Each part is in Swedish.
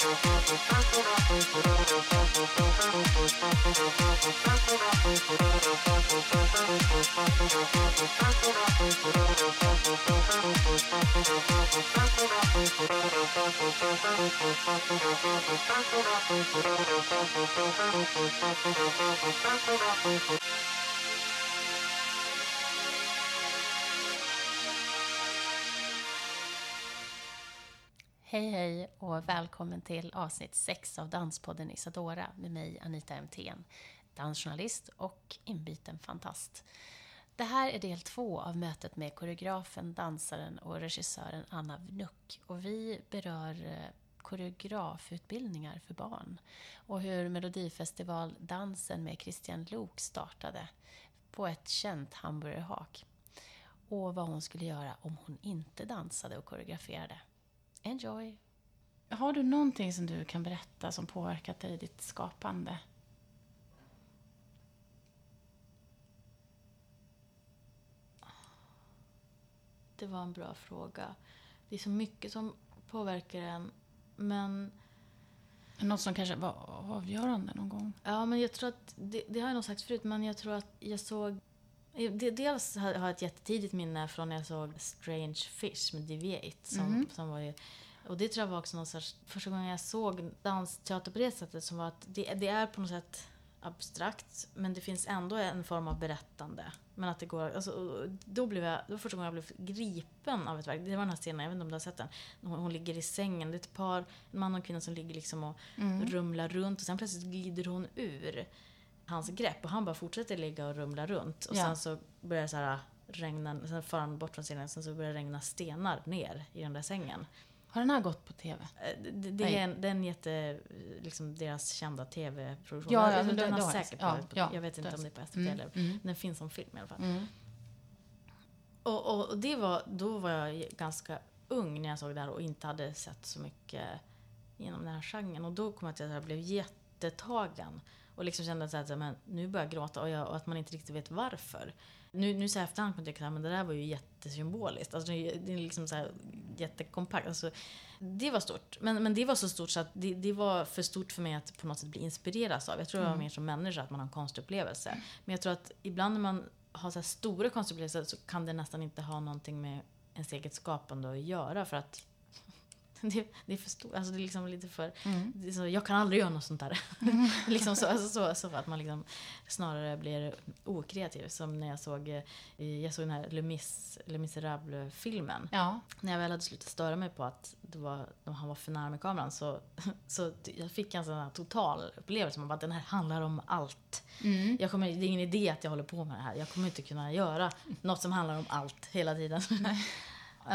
スタートラフトレードのサンプル、プロフェッショナル、スタートラフトレードのサンプル、プロフェッショナル、スタートラフトレードのサンプル、プロフェッショナル、スタートラフトレードのサンプル、プロフェッショナル、スタートラフトレードのサンプル、プロフェッショナル、スタートラフトレードのサンプル、プロフェッショナル、スタートラフトレードのサンプル、プロフェッショナル、スタートラフェッショナル Hej hej och välkommen till avsnitt 6 av Danspodden Isadora med mig Anita Emthén, dansjournalist och inbiten fantast. Det här är del två av mötet med koreografen, dansaren och regissören Anna Vnuk och vi berör eh, koreografutbildningar för barn och hur Melodifestivaldansen med Christian Lok startade på ett känt hamburgerhak och vad hon skulle göra om hon inte dansade och koreograferade. Enjoy! Har du någonting som du kan berätta som påverkat dig i ditt skapande? Det var en bra fråga. Det är så mycket som påverkar en. Men... Något som kanske var avgörande någon gång? Ja, men jag tror att... Det, det har jag nog sagt förut, men jag tror att jag såg... Dels har jag ett jättetidigt minne från när jag såg Strange Fish med Deviate. Som, mm. som var ju, och det tror jag var också någon sorts, första gången jag såg dansteater på det sättet som var att det, det är på något sätt abstrakt, men det finns ändå en form av berättande. Men att det går, alltså, då blev jag, det var första gången jag blev gripen av ett verk. Det var den här scenen, jag vet inte om du har sett den. Hon, hon ligger i sängen, det är ett par, en man och en kvinna som ligger liksom och mm. rumlar runt och sen plötsligt glider hon ur hans grepp och han bara fortsätter ligga och rumla runt. Och ja. sen så börjar det så här regna, sen far han bort från scenen, sen så börjar det regna stenar ner i den där sängen. Har den här gått på TV? Eh, det, det är, en, det är en jätte, liksom deras kända TV-produktion. Ja, ja, den, den har säkert ja, ja, Jag vet inte om det är på SVT mm, eller... Mm. Den finns som film i alla fall. Mm. Och, och, och, det var, då var jag ganska ung när jag såg det här och inte hade sett så mycket genom den här genren. Och då kom jag till att jag blev jättetagen. Och liksom kände att så men nu börjar jag gråta och, jag, och att man inte riktigt vet varför. Nu, nu så här efterhand kan jag tycka att det där var ju jättesymboliskt. Alltså, det är liksom så här jättekompakt. Alltså, det var stort. Men, men det var så stort så att det, det var för stort för mig att på något sätt bli inspirerad av. Jag tror mm. jag var mer som människa, att man har en konstupplevelse. Men jag tror att ibland när man har så här stora konstupplevelser så kan det nästan inte ha någonting med ens eget skapande att göra. För att det, det, är för stort. Alltså det är liksom lite för... Mm. Så, jag kan aldrig göra något sånt där. Mm. liksom så, alltså så, så att man liksom snarare blir okreativ. Som när jag såg, eh, jag såg den här Le, Mis, Le Miserable-filmen. Ja. När jag väl hade slutat störa mig på att det var, han var för nära med kameran så, så jag fick en sån här total upplevelse. Man bara, den här handlar om allt. Mm. Jag kommer, det är ingen idé att jag håller på med det här. Jag kommer inte kunna göra något som handlar om allt hela tiden.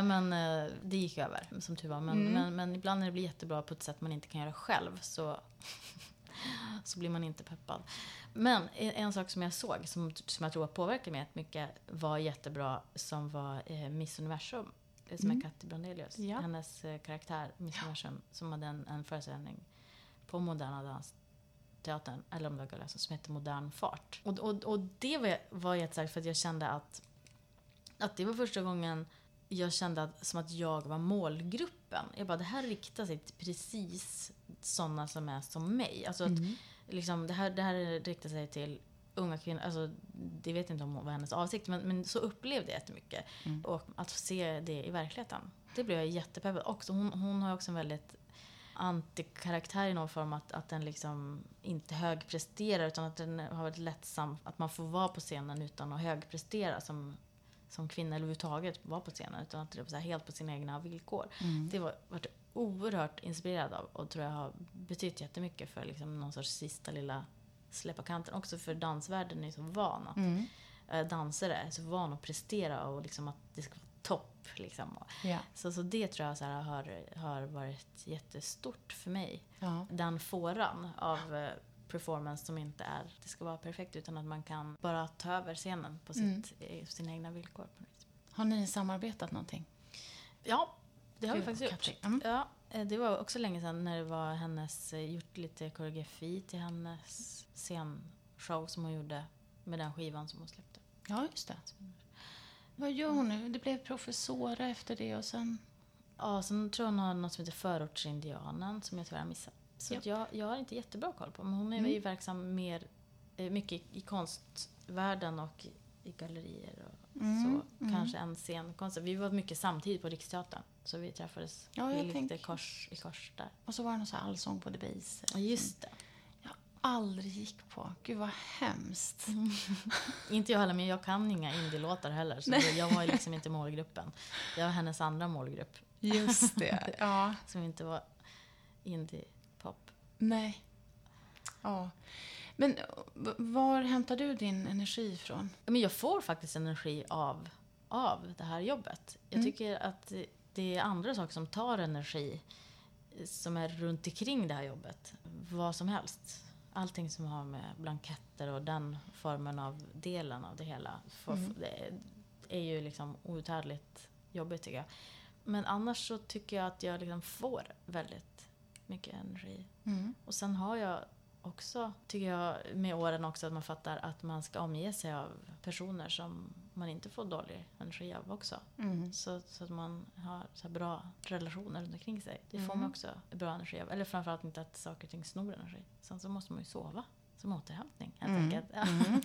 Men, eh, det gick över, som tur var. Men, mm. men, men, ibland när det blir jättebra på ett sätt man inte kan göra själv så, så blir man inte peppad. Men en sak som jag såg, som, som jag tror påverkade mig mycket, var jättebra, som var eh, Miss Universum. Som mm. är Katti Brandelius. Ja. Hennes eh, karaktär, Miss ja. Universum, som hade en, en föreställning på Moderna Dansteatern, eller om det var Gulliasen, som hette Modern Fart. Och, och, och det var, var jättestarkt för att jag kände att, att det var första gången jag kände att, som att jag var målgruppen. Jag bara, det här riktar sig till precis sådana som är som mig. Alltså mm. att, liksom, det, här, det här riktar sig till unga kvinnor. Alltså, det vet inte om var hennes avsikt, men, men så upplevde jag jättemycket. Mm. Och att få se det i verkligheten, det blev jag jättepeppad också. Hon, hon har också en väldigt antikaraktär i någon form. Att, att den liksom inte högpresterar utan att den har varit lättsam. Att man får vara på scenen utan att högprestera som som kvinna eller överhuvudtaget vara på scenen. Utan att det var helt på sina egna villkor. Mm. Det var, var oerhört inspirerad av och tror jag har betytt jättemycket för liksom någon sorts sista lilla släppa kanten. Också för dansvärlden är så van att mm. äh, dansare är så van att prestera och liksom att det ska vara topp. Liksom. Ja. Så, så det tror jag så här, har, har varit jättestort för mig. Ja. Den fåran av äh, performance som inte är, det ska vara perfekt utan att man kan bara ta över scenen på sitt, mm. sina egna villkor. Har ni samarbetat någonting? Ja, det har vi faktiskt gjort. Mm. Ja, eh, det var också länge sedan när det var hennes, eh, gjort lite koreografi till hennes scenshow som hon gjorde med den skivan som hon släppte. Ja, just det. Vad gör hon nu? Det blev professora efter det och sen? Ja, sen tror jag hon har något som heter Förortsindianen som jag tyvärr har missat. Så ja. jag, jag har inte jättebra koll på, men hon är mm. ju verksam mer, eh, mycket i konstvärlden och i gallerier och mm. så. Mm. Kanske en scenkonst. Vi var mycket samtidigt på Riksteatern. Så vi träffades ja, lite tänk... kors i kors där. Och så var det någon sån här allsång på Debaser. Ja, just det. Jag aldrig gick på. Gud vad hemskt. Mm. inte jag heller, men jag kan inga indielåtar heller. Så Nej. jag var liksom inte målgruppen. Jag var hennes andra målgrupp. Just det, ja. Som inte var indie-pop. Nej. Ja. Men var hämtar du din energi ifrån? Men jag får faktiskt energi av, av det här jobbet. Jag mm. tycker att det är andra saker som tar energi som är runt omkring det här jobbet. Vad som helst. Allting som har med blanketter och den formen av delen av det hela. Mm. Det är ju liksom outhärdligt jobbigt tycker jag. Men annars så tycker jag att jag liksom får väldigt mycket energi. Mm. Och sen har jag också, tycker jag, med åren också att man fattar att man ska omge sig av personer som man inte får dålig energi av också. Mm. Så, så att man har så bra relationer runt omkring sig. Det får mm. man också bra energi av. Eller framförallt inte att saker och ting snor energi. Sen så måste man ju sova som återhämtning helt mm. enkelt. Ja. Mm.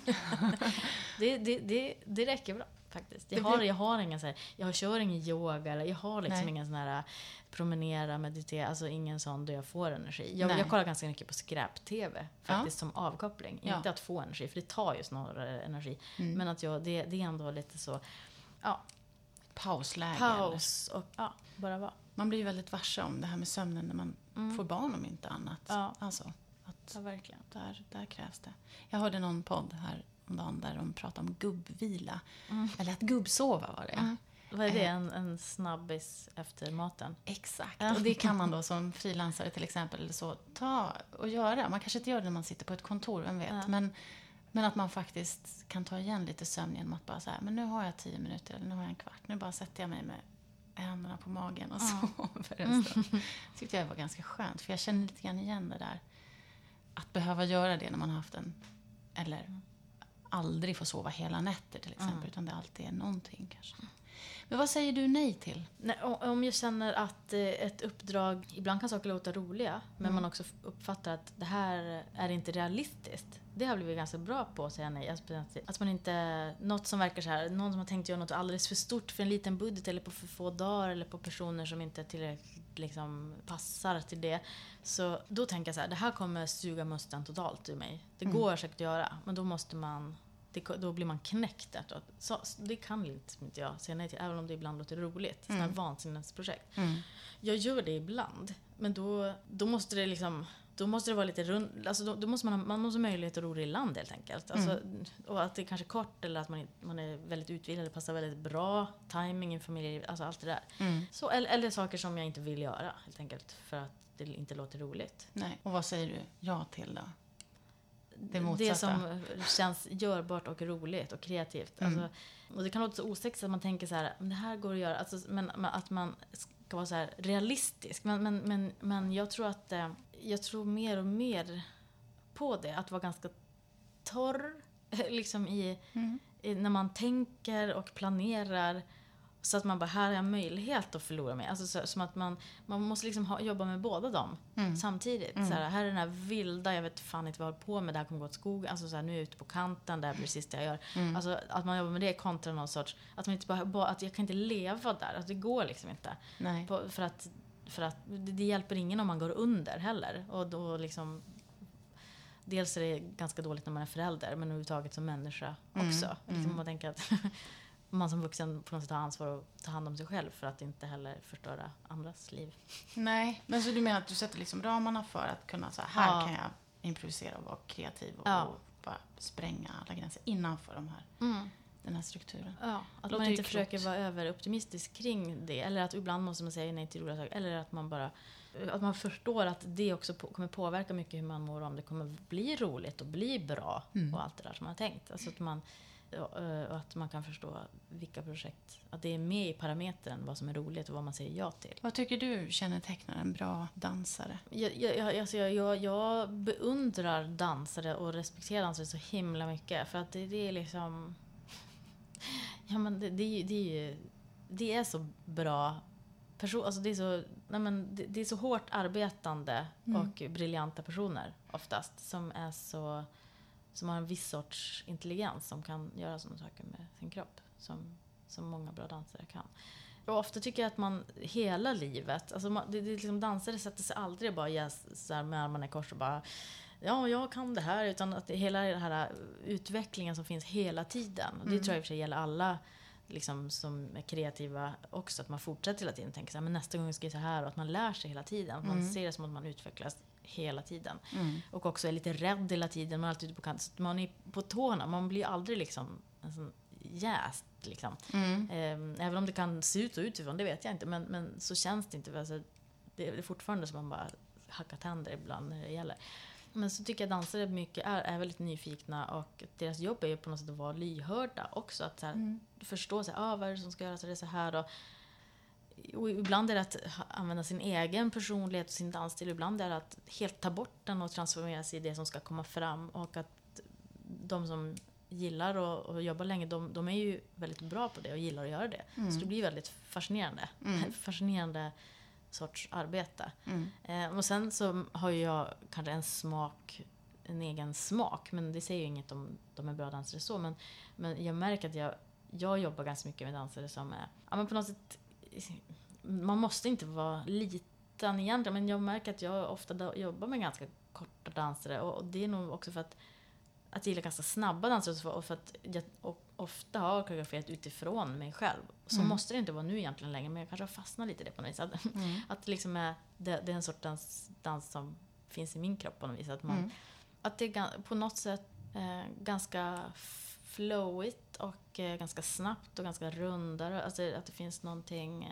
det, det, det, det räcker bra faktiskt. Jag har, jag har ingen så här, jag kör ingen yoga eller jag har liksom Nej. ingen sån här promenera, meditera, alltså ingen sån där jag får energi. Jag, jag kollar ganska mycket på skräp-tv faktiskt ja. som avkoppling. Ja. Inte att få energi, för det tar ju snarare energi. Mm. Men att jag, det, det är ändå lite så, ja. Pausläge. Paus och ja, bara vara. Man blir ju väldigt varse om det här med sömnen när man mm. får barn om inte annat. Ja. Alltså, att ja, verkligen. Där, där krävs det. Jag hörde någon podd här om dagen där de pratade om gubbvila. Mm. Eller att gubbsova var det. Mm. Vad är det? Eh. En, en snabbis efter maten? Exakt. Och det kan man då som frilansare till exempel så ta och göra. Man kanske inte gör det när man sitter på ett kontor, vem vet. Ja. Men, men att man faktiskt kan ta igen lite sömn genom att bara säga, men nu har jag tio minuter eller nu har jag en kvart. Nu bara sätter jag mig med händerna på magen och sover en stund. Det tyckte jag var ganska skönt, för jag känner lite grann igen det där. Att behöva göra det när man har haft en, eller mm. Aldrig få sova hela nätter till exempel, mm. utan det alltid är någonting kanske. Men vad säger du nej till? Nej, om jag känner att eh, ett uppdrag, ibland kan saker låta roliga, men mm. man också uppfattar att det här är inte realistiskt. Det har blivit ganska bra på att säga nej. Att man inte, något som verkar så här, någon som har tänkt göra något alldeles för stort för en liten budget eller på för få dagar eller på personer som inte tillräckligt liksom passar till det. Så då tänker jag så här, det här kommer suga musten totalt ur mig. Det mm. går säkert att göra, men då måste man det, då blir man knäckt efteråt. Så, det kan liksom inte jag säga nej till, även om det ibland låter roligt. Sådana mm. vansinnesprojekt. Mm. Jag gör det ibland, men då, då måste det liksom då måste det vara lite rund, alltså då, då, måste man ha, man måste ha möjlighet att ro i land helt enkelt. Alltså, mm. Och att det är kanske är kort eller att man, man är väldigt utvilad, det passar väldigt bra, timing i familj, alltså allt det där. Mm. Så, eller, eller saker som jag inte vill göra helt enkelt, för att det inte låter roligt. Nej. Och vad säger du ja till då? Det, det som känns görbart och roligt och kreativt. Mm. Alltså, och det kan låta så osexigt att man tänker så här, det här går att göra. Alltså, men, att man ska vara så här realistisk. Men, men, men, men jag tror att eh, jag tror mer och mer på det. Att vara ganska torr liksom i, mm. i när man tänker och planerar så att man bara, här har jag möjlighet att förlora mig. Alltså så, som att man, man måste liksom ha, jobba med båda dem mm. samtidigt. Mm. Så här, här är den här vilda, jag vet fan inte vad jag håller på med, det här kommer gå åt skogen. Alltså så här, nu är jag ute på kanten, det här blir det sista jag gör. Mm. Alltså att man jobbar med det kontra någon sorts, att man inte bara, bara att jag kan inte leva där. Att det går liksom inte. På, för att, för att det, det, hjälper ingen om man går under heller. Och då liksom Dels är det ganska dåligt när man är förälder, men överhuvudtaget som människa mm. också. Liksom mm. man tänker att man som vuxen på något sätt har ansvar att ta hand om sig själv för att inte heller förstöra andras liv. Nej, men så du menar att du sätter liksom ramarna för att kunna så här, ja. kan jag improvisera och vara kreativ och, ja. och bara spränga alla gränser innanför de här, mm. den här strukturen. Ja, att man inte försöker vara överoptimistisk kring det. Eller att ibland måste man säga nej till roliga saker. Eller att man bara att man förstår att det också kommer påverka mycket hur man mår om det kommer bli roligt och bli bra mm. och allt det där som man har tänkt. Alltså att man och att man kan förstå vilka projekt, att det är med i parametern vad som är roligt och vad man säger ja till. Vad tycker du kännetecknar en bra dansare? Jag, jag, alltså jag, jag, jag beundrar dansare och respekterar dansare så himla mycket. För att det, det är liksom... Ja men det, det, det, är ju, det är så bra person, alltså det, är så, nej men det, det är så hårt arbetande mm. och briljanta personer oftast som är så som har en viss sorts intelligens som kan göra sådana saker med sin kropp som, som många bra dansare kan. Och ofta tycker jag att man hela livet, alltså man, det, det liksom dansare sätter sig aldrig bara yes, så här med armarna i kors och bara ja, jag kan det här. Utan att det, hela den här utvecklingen som finns hela tiden. Mm. Det tror jag i och för sig gäller alla liksom, som är kreativa också. Att man fortsätter hela tiden tänka så här, men nästa gång ska jag så här. Och att man lär sig hela tiden. Att man mm. ser det som att man utvecklas hela tiden. Mm. Och också är lite rädd hela tiden. Man är alltid ute på kant. Man är på tårna. Man blir aldrig liksom en jäst. Liksom. Mm. Ehm, även om det kan se ut så utifrån, det vet jag inte. Men, men så känns det inte. Alltså, det är fortfarande som man bara hackar tänder ibland när det gäller. Men så tycker jag dansare mycket är, är väldigt nyfikna och deras jobb är ju på något sätt att vara lyhörda också. Att så här, mm. förstå så här, ah, vad är det som ska göras, det är så här. Och, och ibland är det att använda sin egen personlighet och sin dansstil. Ibland är det att helt ta bort den och transformera sig i det som ska komma fram. Och att de som gillar att jobba länge, de, de, är ju väldigt bra på det och gillar att göra det. Mm. Så det blir väldigt fascinerande. Mm. fascinerande sorts arbete. Mm. Eh, och sen så har ju jag kanske en smak, en egen smak, men det säger ju inget om de är bra dansare så. Men, men jag märker att jag, jag jobbar ganska mycket med dansare som är, ja men på något sätt, man måste inte vara liten egentligen, men jag märker att jag ofta jobbar med ganska korta dansare och, det är nog också för att att jag gillar ganska snabba danser och för att jag ofta har koreograferat utifrån mig själv. Så mm. måste det inte vara nu egentligen längre, men jag kanske har fastnat lite i det på något vis. Att, mm. att liksom är, det, det, är en sorts dans som finns i min kropp på något vis. Att, man, mm. att det är på något sätt eh, ganska flowigt och eh, ganska snabbt och ganska rundare. Alltså att det finns någonting...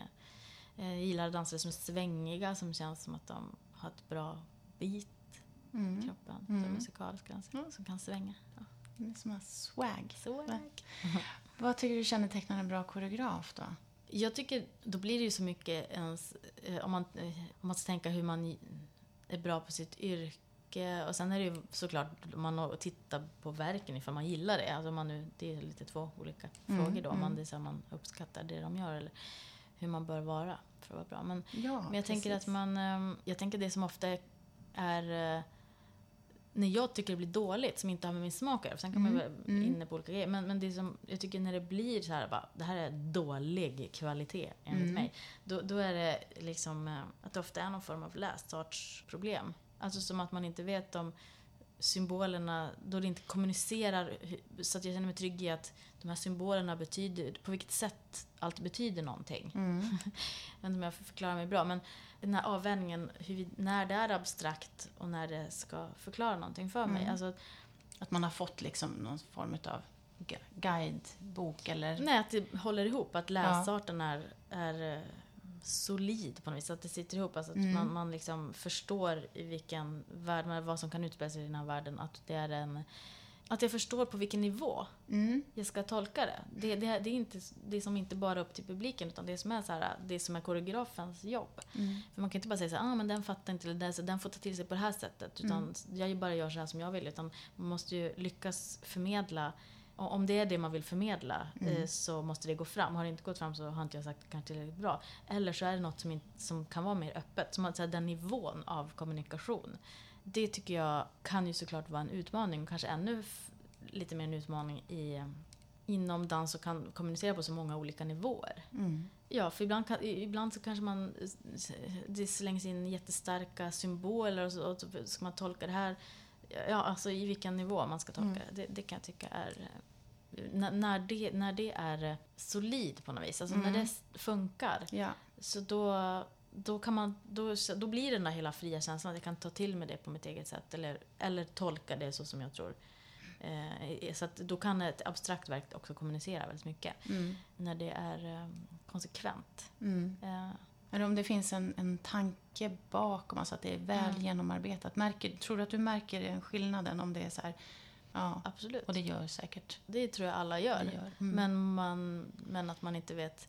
Eh, jag gillar dansare som är svängiga, som känns som att de har ett bra beat mm. kroppen. Mm. musikaliska dansare mm. som kan svänga. Ja. Det är som en swag. swag. Vad tycker du kännetecknar en bra koreograf då? Jag tycker, då blir det ju så mycket ens, eh, om man, om man ska tänka hur man är bra på sitt yrke. Och sen är det ju såklart man tittar på verken ifall man gillar det. Alltså man nu, det är lite två olika mm, frågor då. Om man, mm. det är så man uppskattar det de gör eller hur man bör vara för att vara bra. Men, ja, men jag precis. tänker att man, ehm, jag tänker det som ofta är eh, när jag tycker det blir dåligt, som inte har med min smak att göra. Sen kan mm. man vara mm. inne på olika grejer. Men, men det som, jag tycker när det blir så här, bara, det här är dålig kvalitet enligt mm. mig. Då, då är det liksom eh, att det ofta är någon form av läsartsproblem. Alltså som att man inte vet om symbolerna, då det inte kommunicerar så att jag känner mig trygg i att de här symbolerna betyder, på vilket sätt allt betyder någonting. Mm. jag vet inte om jag förklarar mig bra, men den här avvägningen, hur när det är abstrakt och när det ska förklara någonting för mig. Mm. Alltså, att man har fått liksom någon form av guidebok eller? Nej, att det håller ihop. Att läsarten ja. är, är solid på något vis. Att det sitter ihop. Alltså att mm. man, man liksom förstår i vilken värld, vad som kan utspela sig i den här världen. Att det är en att jag förstår på vilken nivå mm. jag ska tolka det. Det, det. det, är inte det som inte bara är upp till publiken utan det som är, så här, det som är koreografens jobb. Mm. För man kan inte bara säga så här, ah, men den fattar inte, eller den, den får ta till sig på det här sättet. Utan mm. jag bara gör så här som jag vill. Utan man måste ju lyckas förmedla om det är det man vill förmedla mm. Eh, så måste det gå fram. Har det inte gått fram så har inte jag sagt kanske tillräckligt bra. Eller så är det något som, inte, som kan vara mer öppet. Som att säga, den nivån av kommunikation det tycker jag kan ju såklart vara en utmaning, kanske ännu lite mer en utmaning i, inom dans och kan kommunicera på så många olika nivåer. Mm. Ja, för ibland, kan, ibland så kanske man, det slängs in jättestarka symboler och så, och så ska man tolka det här, ja alltså i vilken nivå man ska tolka mm. det. Det kan jag tycka är när det, när det är solid på något vis, alltså mm. när det funkar, ja. så då, då, kan man, då, då blir det den där hela fria känslan att jag kan ta till mig det på mitt eget sätt eller, eller tolka det så som jag tror. Eh, så att då kan ett abstrakt verk också kommunicera väldigt mycket. Mm. När det är eh, konsekvent. Mm. Eh. Eller om det finns en, en tanke bakom, alltså att det är väl mm. genomarbetat. Märker, tror du att du märker den skillnaden om det är så här Ja, absolut. Och det gör säkert. Det tror jag alla gör. gör. Mm. Men, man, men att man inte vet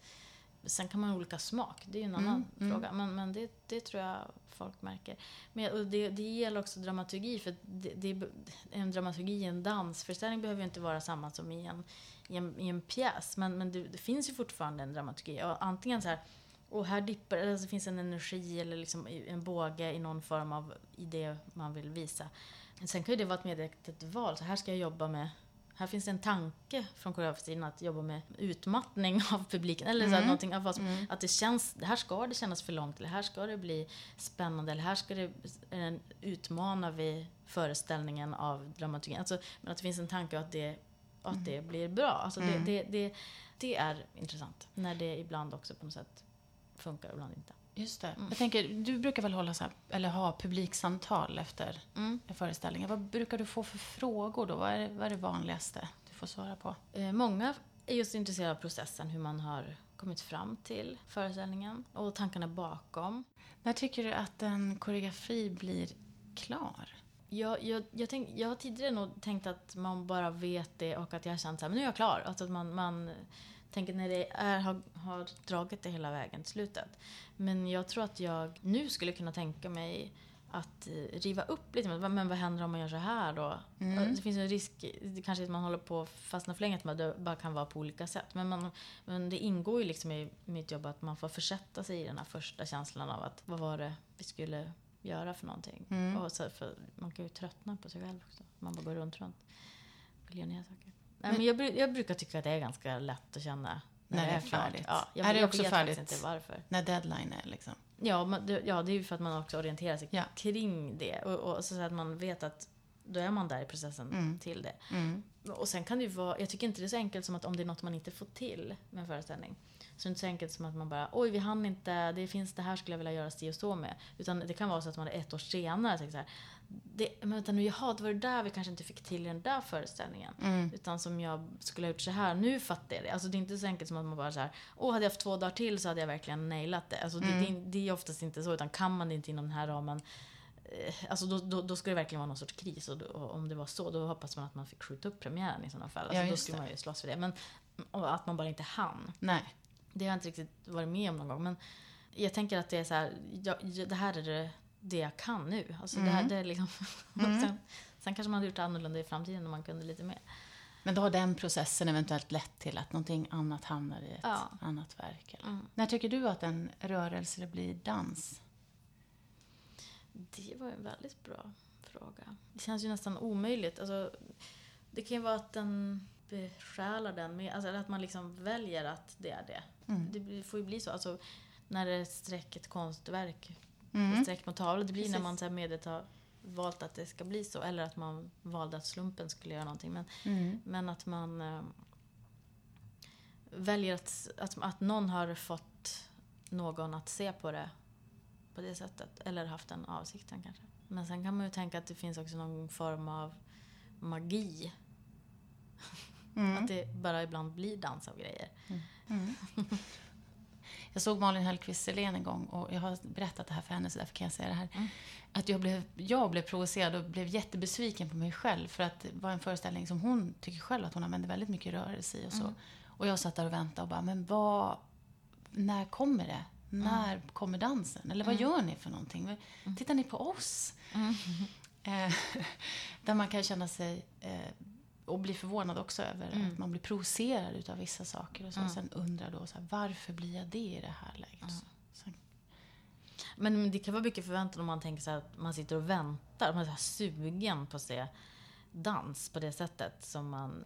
Sen kan man ha olika smak, det är ju en annan mm, mm. fråga. Men, men det, det tror jag folk märker. Men det, det gäller också dramaturgi, för det, det, en dramaturgi i en dansföreställning behöver ju inte vara samma som i en, i en, i en pjäs. Men, men det, det, finns ju fortfarande en dramaturgi. Och antingen så här, och här dippar alltså finns en energi eller liksom en båge i någon form av i det man vill visa. Sen kan ju det vara ett medvetet val. Så här ska jag jobba med här finns en tanke från koreografin att jobba med utmattning av publiken. Eller så mm. någonting, att, mm. att det känns, här ska det kännas för långt, eller här ska det bli spännande, eller här ska det eh, utmana vi föreställningen av dramaturgin. Alltså, men att det finns en tanke att det, att mm. det blir bra. Alltså, det, mm. det, det, det är intressant. När det ibland också på något sätt funkar och ibland inte. Just det. Mm. Jag tänker, du brukar väl hålla så här, eller ha publiksamtal efter mm. föreställningen. Vad brukar du få för frågor då? Vad är, vad är det vanligaste du får svara på? Eh, många är just intresserade av processen, hur man har kommit fram till föreställningen och tankarna bakom. När tycker du att en koreografi blir klar? Jag, jag, jag, tänk, jag har tidigare nog tänkt att man bara vet det och att jag har känt att nu är jag klar. Alltså att man, man tänker när det är, har, har dragit det hela vägen till slutet. Men jag tror att jag nu skulle kunna tänka mig att eh, riva upp lite. Men vad händer om man gör så här då? Mm. Det finns en risk, kanske att man håller på att fastna för länge, att det bara kan vara på olika sätt. Men, man, men det ingår ju liksom i mitt jobb att man får försätta sig i den här första känslan av att vad var det vi skulle göra för någonting? Mm. Och så, för man kan ju tröttna på sig själv också. Man bara går runt, runt vill göra nya saker. Nej, men jag, jag, brukar tycka att det är ganska lätt att känna när, det är färdigt. Ja, jag, är det också vet färdigt inte varför. när deadline är liksom? Ja, man, det, ja, det är ju för att man också orienterar sig ja. kring det. Och, och, så att man vet att då är man där i processen mm. till det. Mm. Och sen kan det ju vara, jag tycker inte det är så enkelt som att om det är något man inte får till med en föreställning. Så det är inte så enkelt som att man bara, oj vi hann inte, det finns det här skulle jag vilja göra si och så med. Utan det kan vara så att man ett år senare tänker så här, det, men vänta nu, jaha, det var det där vi kanske inte fick till i den där föreställningen. Mm. Utan som jag skulle ha gjort så här, nu fattar jag det. Alltså det är inte så enkelt som att man bara så här, åh hade jag haft två dagar till så hade jag verkligen nailat det. Alltså mm. det, det, det, är oftast inte så, utan kan man det inte inom den här ramen eh, Alltså då, då, då ska det verkligen vara någon sorts kris och, då, och, om det var så då hoppas man att man fick skjuta upp premiären i sådana fall. Alltså ja, då skulle det. man ju slåss för det. Men att man bara inte hann. Nej. Det har jag inte riktigt varit med om någon gång. Men jag tänker att det är så här, ja, det här är det det jag kan nu. Alltså mm. det här, det är liksom, mm. sen, sen, kanske man hade gjort annorlunda i framtiden om man kunde lite mer. Men då har den processen eventuellt lett till att någonting annat hamnar i ett ja. annat verk? Mm. När tycker du att en rörelse blir dans? Det var en väldigt bra fråga. Det känns ju nästan omöjligt. Alltså, det kan ju vara att den besjälar den, med, alltså att man liksom väljer att det är det. Mm. Det får ju bli så. Alltså, när det är streck ett konstverk mm. streck på tavlan. Det blir Precis. när man så medvetet har valt att det ska bli så. Eller att man valde att slumpen skulle göra någonting. Men, mm. men att man äh, väljer att, att, att någon har fått någon att se på det på det sättet. Eller haft den avsikten kanske. Men sen kan man ju tänka att det finns också någon form av magi. Mm. Att det bara ibland blir dans av grejer. Mm. Mm. Jag såg Malin Hellqvist Selén en gång och jag har berättat det här för henne så därför kan jag säga det här. Mm. Att jag blev, jag blev provocerad och blev jättebesviken på mig själv för att det var en föreställning som hon tycker själv att hon använde väldigt mycket rörelse i och så. Mm. Och jag satt där och väntade och bara, men vad, när kommer det? När mm. kommer dansen? Eller vad mm. gör ni för någonting? Mm. Tittar ni på oss? Mm. Eh, där man kan känna sig eh, och blir förvånad också över mm. att man blir provocerad utav vissa saker. Och så. Mm. Sen undrar då så här, varför blir jag det i det här läget? Mm. Sen... Men det kan vara mycket förväntan om man tänker så att man sitter och väntar. Man är så sugen på att se dans på det sättet som man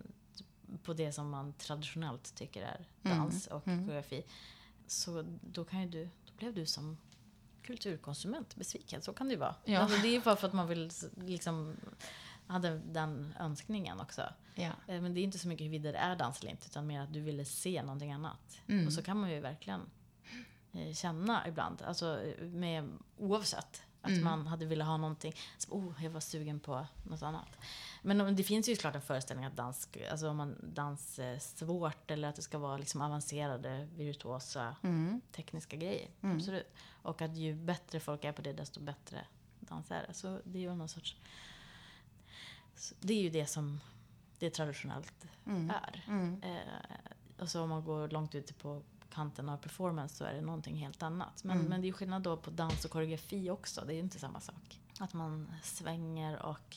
på det som man traditionellt tycker är mm. dans och mm. koreografi. Så då kan ju du, då blev du som kulturkonsument besviken. Så kan det ju vara. Ja. Alltså, det är ju bara för att man vill liksom hade den önskningen också. Ja. Eh, men det är inte så mycket huruvida det är dans eller inte, utan mer att du ville se någonting annat. Mm. Och så kan man ju verkligen eh, känna ibland, alltså med, oavsett. Att mm. man hade velat ha någonting, så, oh, jag var sugen på något annat. Men det finns ju såklart en föreställning att dans, alltså om man dans är svårt eller att det ska vara liksom avancerade, virtuosa, mm. tekniska grejer. Mm. Absolut. Och att ju bättre folk är på det, desto bättre dans är det. Så det är ju någon sorts det är ju det som det traditionellt mm. är. Mm. Eh, och så om man går långt ute på kanten av performance så är det någonting helt annat. Men, mm. men det är skillnad då på dans och koreografi också. Det är ju inte samma sak. Att man svänger och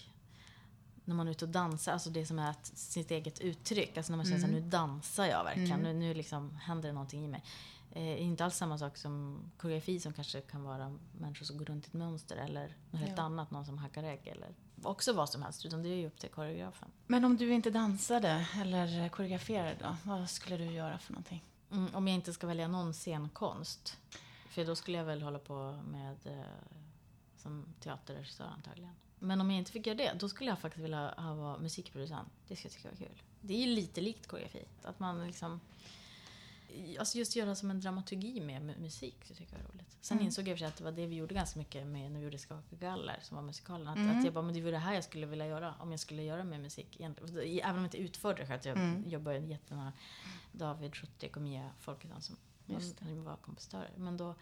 när man är ute och dansar, alltså det som är ett, sitt eget uttryck. Alltså när man känner mm. att nu dansar jag verkligen. Mm. Nu, nu liksom händer det någonting i mig. Eh, inte alls samma sak som koreografi som kanske kan vara människor som går runt i ett mönster eller något helt ja. annat, någon som hackar ägg eller också vad som helst, utan det är ju upp till koreografen. Men om du inte dansade eller koreograferade då, vad skulle du göra för någonting? Mm, om jag inte ska välja någon scenkonst, för då skulle jag väl hålla på med eh, som teaterregissör antagligen. Men om jag inte fick göra det, då skulle jag faktiskt vilja ha, vara musikproducent. Det skulle jag tycka var kul. Det är ju lite likt koreografi. Att man liksom Alltså just göra som en dramaturgi med musik, det tycker jag är roligt. Sen mm. insåg jag för att det var det vi gjorde ganska mycket med när vi gjorde Skaka galler, som var musikalen. Att, mm. att jag bara, men det var det här jag skulle vilja göra, om jag skulle göra med musik. Egentligen. Även om jag inte utförde det själv. Jag mm. jobbade jättenära David Schuttik och Mia Folkesson som var kompositörer. Men då,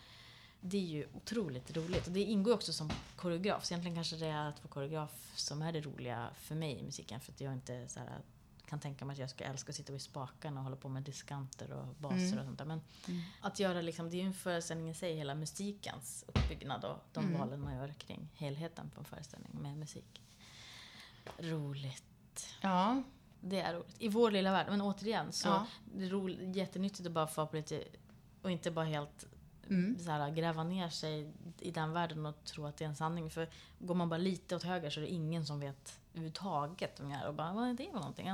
det är ju otroligt roligt. Och det ingår också som koreograf. Så egentligen kanske det är att vara koreograf som är det roliga för mig i musiken. För att jag inte så här, kan tänka mig att jag skulle älska att sitta vid spakarna och hålla på med diskanter och baser mm. och sånt där. Men mm. att göra liksom, det är ju en föreställning i sig, hela musikens uppbyggnad och de mm. valen man gör kring helheten på en föreställning med musik. Roligt. Ja. Det är roligt. I vår lilla värld. Men återigen, så ja. det är roligt, jättenyttigt att bara få på lite och inte bara helt mm. så här, gräva ner sig i den världen och tro att det är en sanning. För går man bara lite åt höger så är det ingen som vet överhuvudtaget om jag och bara, vad är det för någonting?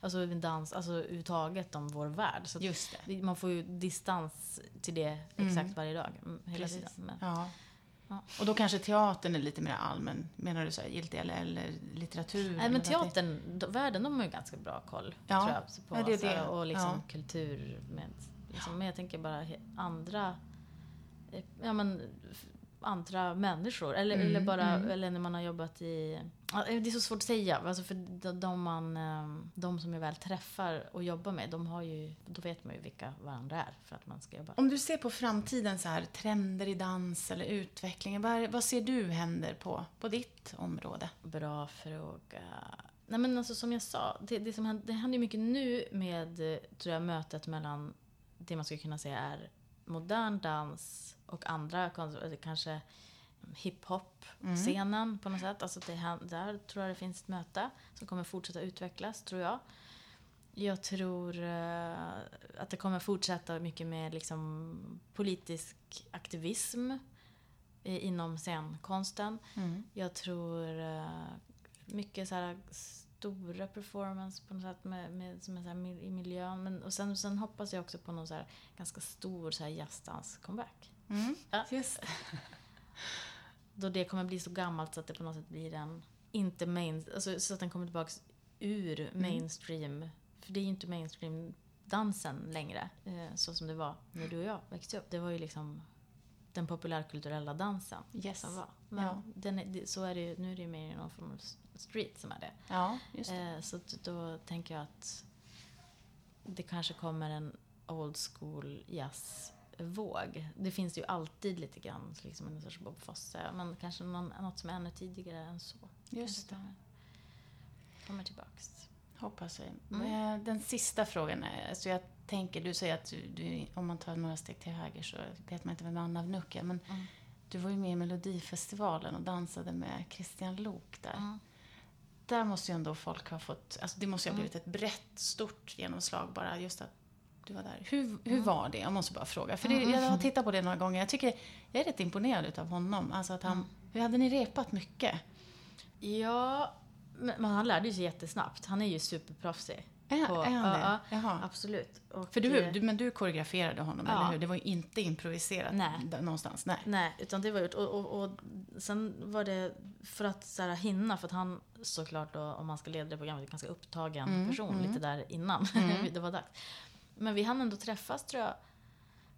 Alltså dans, alltså överhuvudtaget om vår värld. Så Just det. Man får ju distans till det exakt mm. varje dag. Mm, hela Precis. tiden. Men, ja. Ja. Och då kanske teatern är lite mer allmän, menar du så, giltig, eller, eller litteratur? Nej, men teatern, världen, de har ju ganska bra koll, ja. tror jag, på. Ja, det är det. Och liksom kultur med, liksom, men jag tänker bara andra, eh, ja men andra människor. Eller, mm, eller bara mm. eller när man har jobbat i... Det är så svårt att säga. Alltså för de, man, ehm, de som jag väl träffar och jobbar med, de har ju, då vet man ju vilka varandra är för att man ska jobba. Om du ser på framtiden, så här, trender i dans eller utvecklingen. Vad, vad ser du händer på, på ditt område? Bra fråga. Nej men alltså som jag sa, det, det, som händer, det händer mycket nu med tror jag, mötet mellan det man skulle kunna säga är modern dans och andra, kanske hiphop-scenen mm. på något sätt. Alltså det, där tror jag det finns ett möte som kommer fortsätta utvecklas, tror jag. Jag tror uh, att det kommer fortsätta mycket med liksom, politisk aktivism i, inom scenkonsten. Mm. Jag tror uh, mycket så här stora performance på något sätt med, med, som är så här, i miljön. Men, och sen, sen hoppas jag också på någon så här, ganska stor så här jazzdans-comeback. Mm, ja. Just Då det kommer bli så gammalt så att det på något sätt blir en, inte main, alltså, så att den kommer tillbaks ur mm. mainstream. Mm. För det är ju inte mainstream-dansen längre, eh, så som det var när du och jag växte upp. Det var ju liksom den populärkulturella dansen yes. som var. Men ja. den, så är det ju, nu är det ju mer någon form av street som är det. Ja, just det. Eh, så då tänker jag att det kanske kommer en old school jazz våg. Det finns ju alltid lite grann, liksom en sorts Bob Fosse, men kanske någon, något som är ännu tidigare än så. Just det. Kommer tillbaks. Hoppas vi. Mm. Eh, den sista frågan är, alltså jag tänker, du säger att du, du, om man tar några steg till höger så vet man inte vem Anna av är, men mm. du var ju med i Melodifestivalen och dansade med Christian Lok där. Mm. Där måste ju ändå folk ha fått, alltså det måste ju ha blivit ett brett, stort genomslag bara just att du var där. Hur, hur mm. var det? Jag måste bara fråga. För det, jag har tittat på det några gånger. Jag tycker, jag är rätt imponerad av honom. Alltså att han, mm. Hur hade ni repat mycket? Ja, men han lärde sig jättesnabbt. Han är ju superproffsig. Är, på, är han det? Ja, absolut. Och För du, eh, du, men du koreograferade honom, ja. eller hur? Det var ju inte improviserat Nej. någonstans? Nej. Nej, utan det var gjort. Och, och, och sen var det för att så här, hinna, för att han såklart då, om man ska leda det programmet, är en ganska upptagen mm, person mm. lite där innan mm. det var dags. Men vi hann ändå träffas tror jag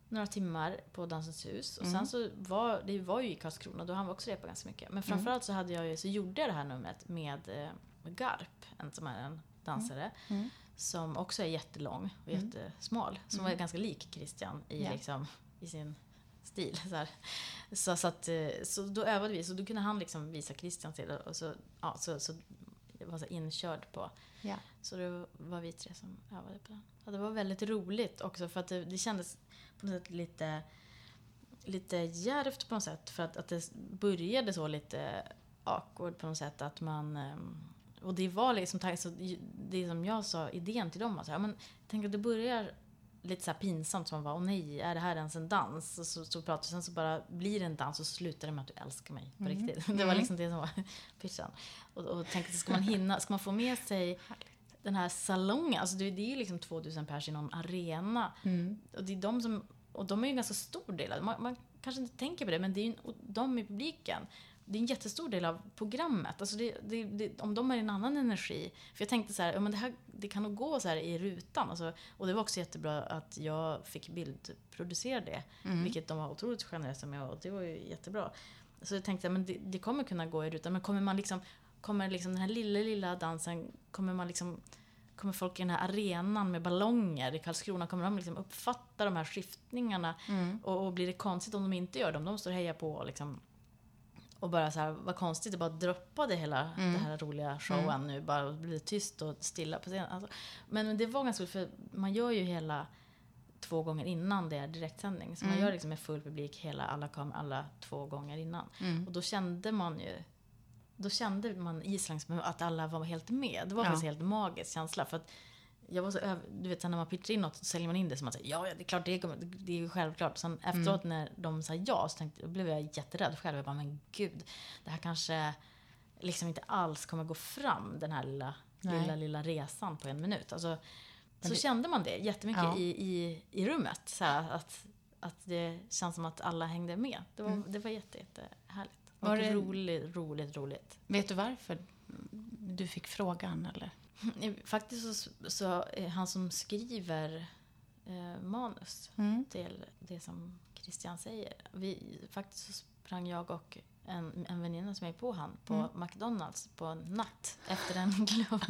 några timmar på Dansens hus. Och mm. sen så var, det var ju i Karlskrona, då han var också repa ganska mycket. Men framförallt så, hade jag ju, så gjorde jag det här numret med, eh, Garp, en som är en dansare. Mm. mm. Som också är jättelång och mm. jättesmal. Som mm. var ganska lik Christian i, yeah. liksom, i sin stil. Så, så, så, att, eh, så då övade vi, så då kunde han liksom visa Christians stil. Och så, ja, så, så jag var så inkörd på. Yeah. Så då var vi tre som övade på den. Ja, det var väldigt roligt också för att det, det kändes på något sätt lite, lite djärvt på något sätt. För att, att det började så lite awkward på något sätt. Att man... Ehm, och det var liksom, så det som jag sa, idén till dem var så här, men tänk att det börjar lite så här pinsamt. Som man bara, åh nej, är det här ens en dans? Och så, så pratar sen så bara blir det en dans och så slutar det med att du älskar mig på mm. riktigt. Det var mm. liksom det som var pitchen. Och, och tänkte, ska man hinna, ska man få med sig den här salongen, alltså det, det är ju liksom 2000 pers i någon arena. Mm. Och det är de som, och de är ju en ganska stor del man, man kanske inte tänker på det, men det är ju de i publiken det är en jättestor del av programmet. Alltså det, det, det, om de har en annan energi. För jag tänkte så här, ja, men det, här, det kan nog gå så här i rutan. Alltså, och det var också jättebra att jag fick bildproducera det. Mm. Vilket de var otroligt generösa med och det var ju jättebra. Så jag tänkte, men det, det kommer kunna gå i rutan. Men kommer man liksom, kommer liksom den här lilla, lilla dansen, kommer man liksom kommer folk i den här arenan med ballonger i Karlskrona, kommer de liksom uppfatta de här skiftningarna? Mm. Och, och blir det konstigt om de inte gör det? Om de står och hejar på och liksom och bara så här, vad konstigt, det bara droppade hela mm. den här roliga showen mm. nu. Bara blev tyst och stilla på scenen. Alltså, men det var ganska för man gör ju hela två gånger innan det är direktsändning. Så mm. man gör liksom med full publik hela, alla kameror, alla två gånger innan. Mm. Och då kände man ju då kände man Islands att alla var helt med. Det var ja. faktiskt en helt magisk känsla. För att jag var så över, du vet, när man pitchar in något så säljer man in det som att ja, det är klart, det är, det är ju självklart. Sen efteråt mm. när de sa ja så tänkte, blev jag jätterädd själv. Jag bara, men gud, det här kanske liksom inte alls kommer gå fram, den här lilla, lilla, lilla resan på en minut. Alltså, så det, kände man det jättemycket ja. i, i, i rummet. Så här, att, att det känns som att alla hängde med. Det var, mm. det var jätte, jättehärligt. Var det roligt, roligt, roligt. Vet du varför du fick frågan eller? Faktiskt så, så är han som skriver eh, manus mm. till det som Christian säger. Vi, faktiskt så sprang jag och en, en väninna som är på han på mm. McDonalds på natt efter en klubb.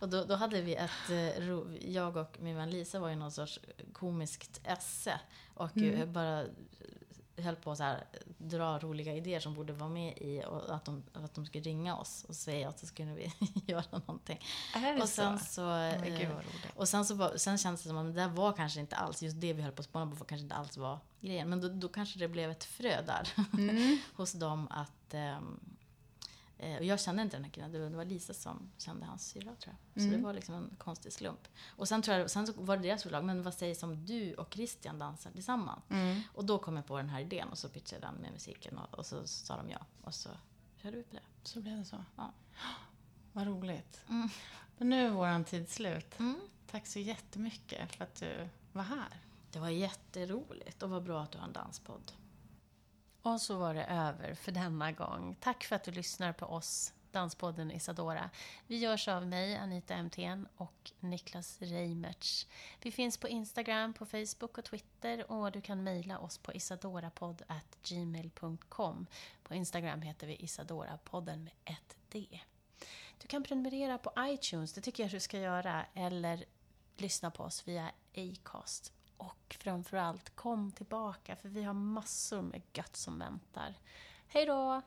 och då, då hade vi ett, eh, jag och min vän Lisa var i någon sorts komiskt esse. Och mm. bara höll på att dra roliga idéer som borde vara med i och att de, att de skulle ringa oss och säga att så skulle vi göra någonting. Är det och sen så? så oh God, och sen så var, sen kändes det som att det där var kanske inte alls, just det vi höll på att spåna på kanske inte alls var grejen. Men då, då kanske det blev ett frö där mm. hos dem att um, och jag kände inte den här killen, det var Lisa som kände hans syrra tror jag. Så mm. det var liksom en konstig slump. Och sen, tror jag, sen så var det deras förslag, men vad sägs om du och Christian dansar tillsammans? Mm. Och då kom jag på den här idén och så pitchade jag den med musiken och, och så sa de ja. Och så körde vi på det. Så blev det så? Ja. Vad roligt. Mm. Men nu är våran tid slut. Mm. Tack så jättemycket för att du var här. Det var jätteroligt och vad bra att du har en danspodd. Och så var det över för denna gång. Tack för att du lyssnar på oss, Danspodden Isadora. Vi görs av mig, Anita MTN och Niklas Reimertz. Vi finns på Instagram, på Facebook och Twitter och du kan mejla oss på isadorapodd.gmail.com. På Instagram heter vi Isadorapodden med ett D. Du kan prenumerera på iTunes, det tycker jag du ska göra, eller lyssna på oss via Acast. Och framförallt, kom tillbaka för vi har massor med gött som väntar. Hej då!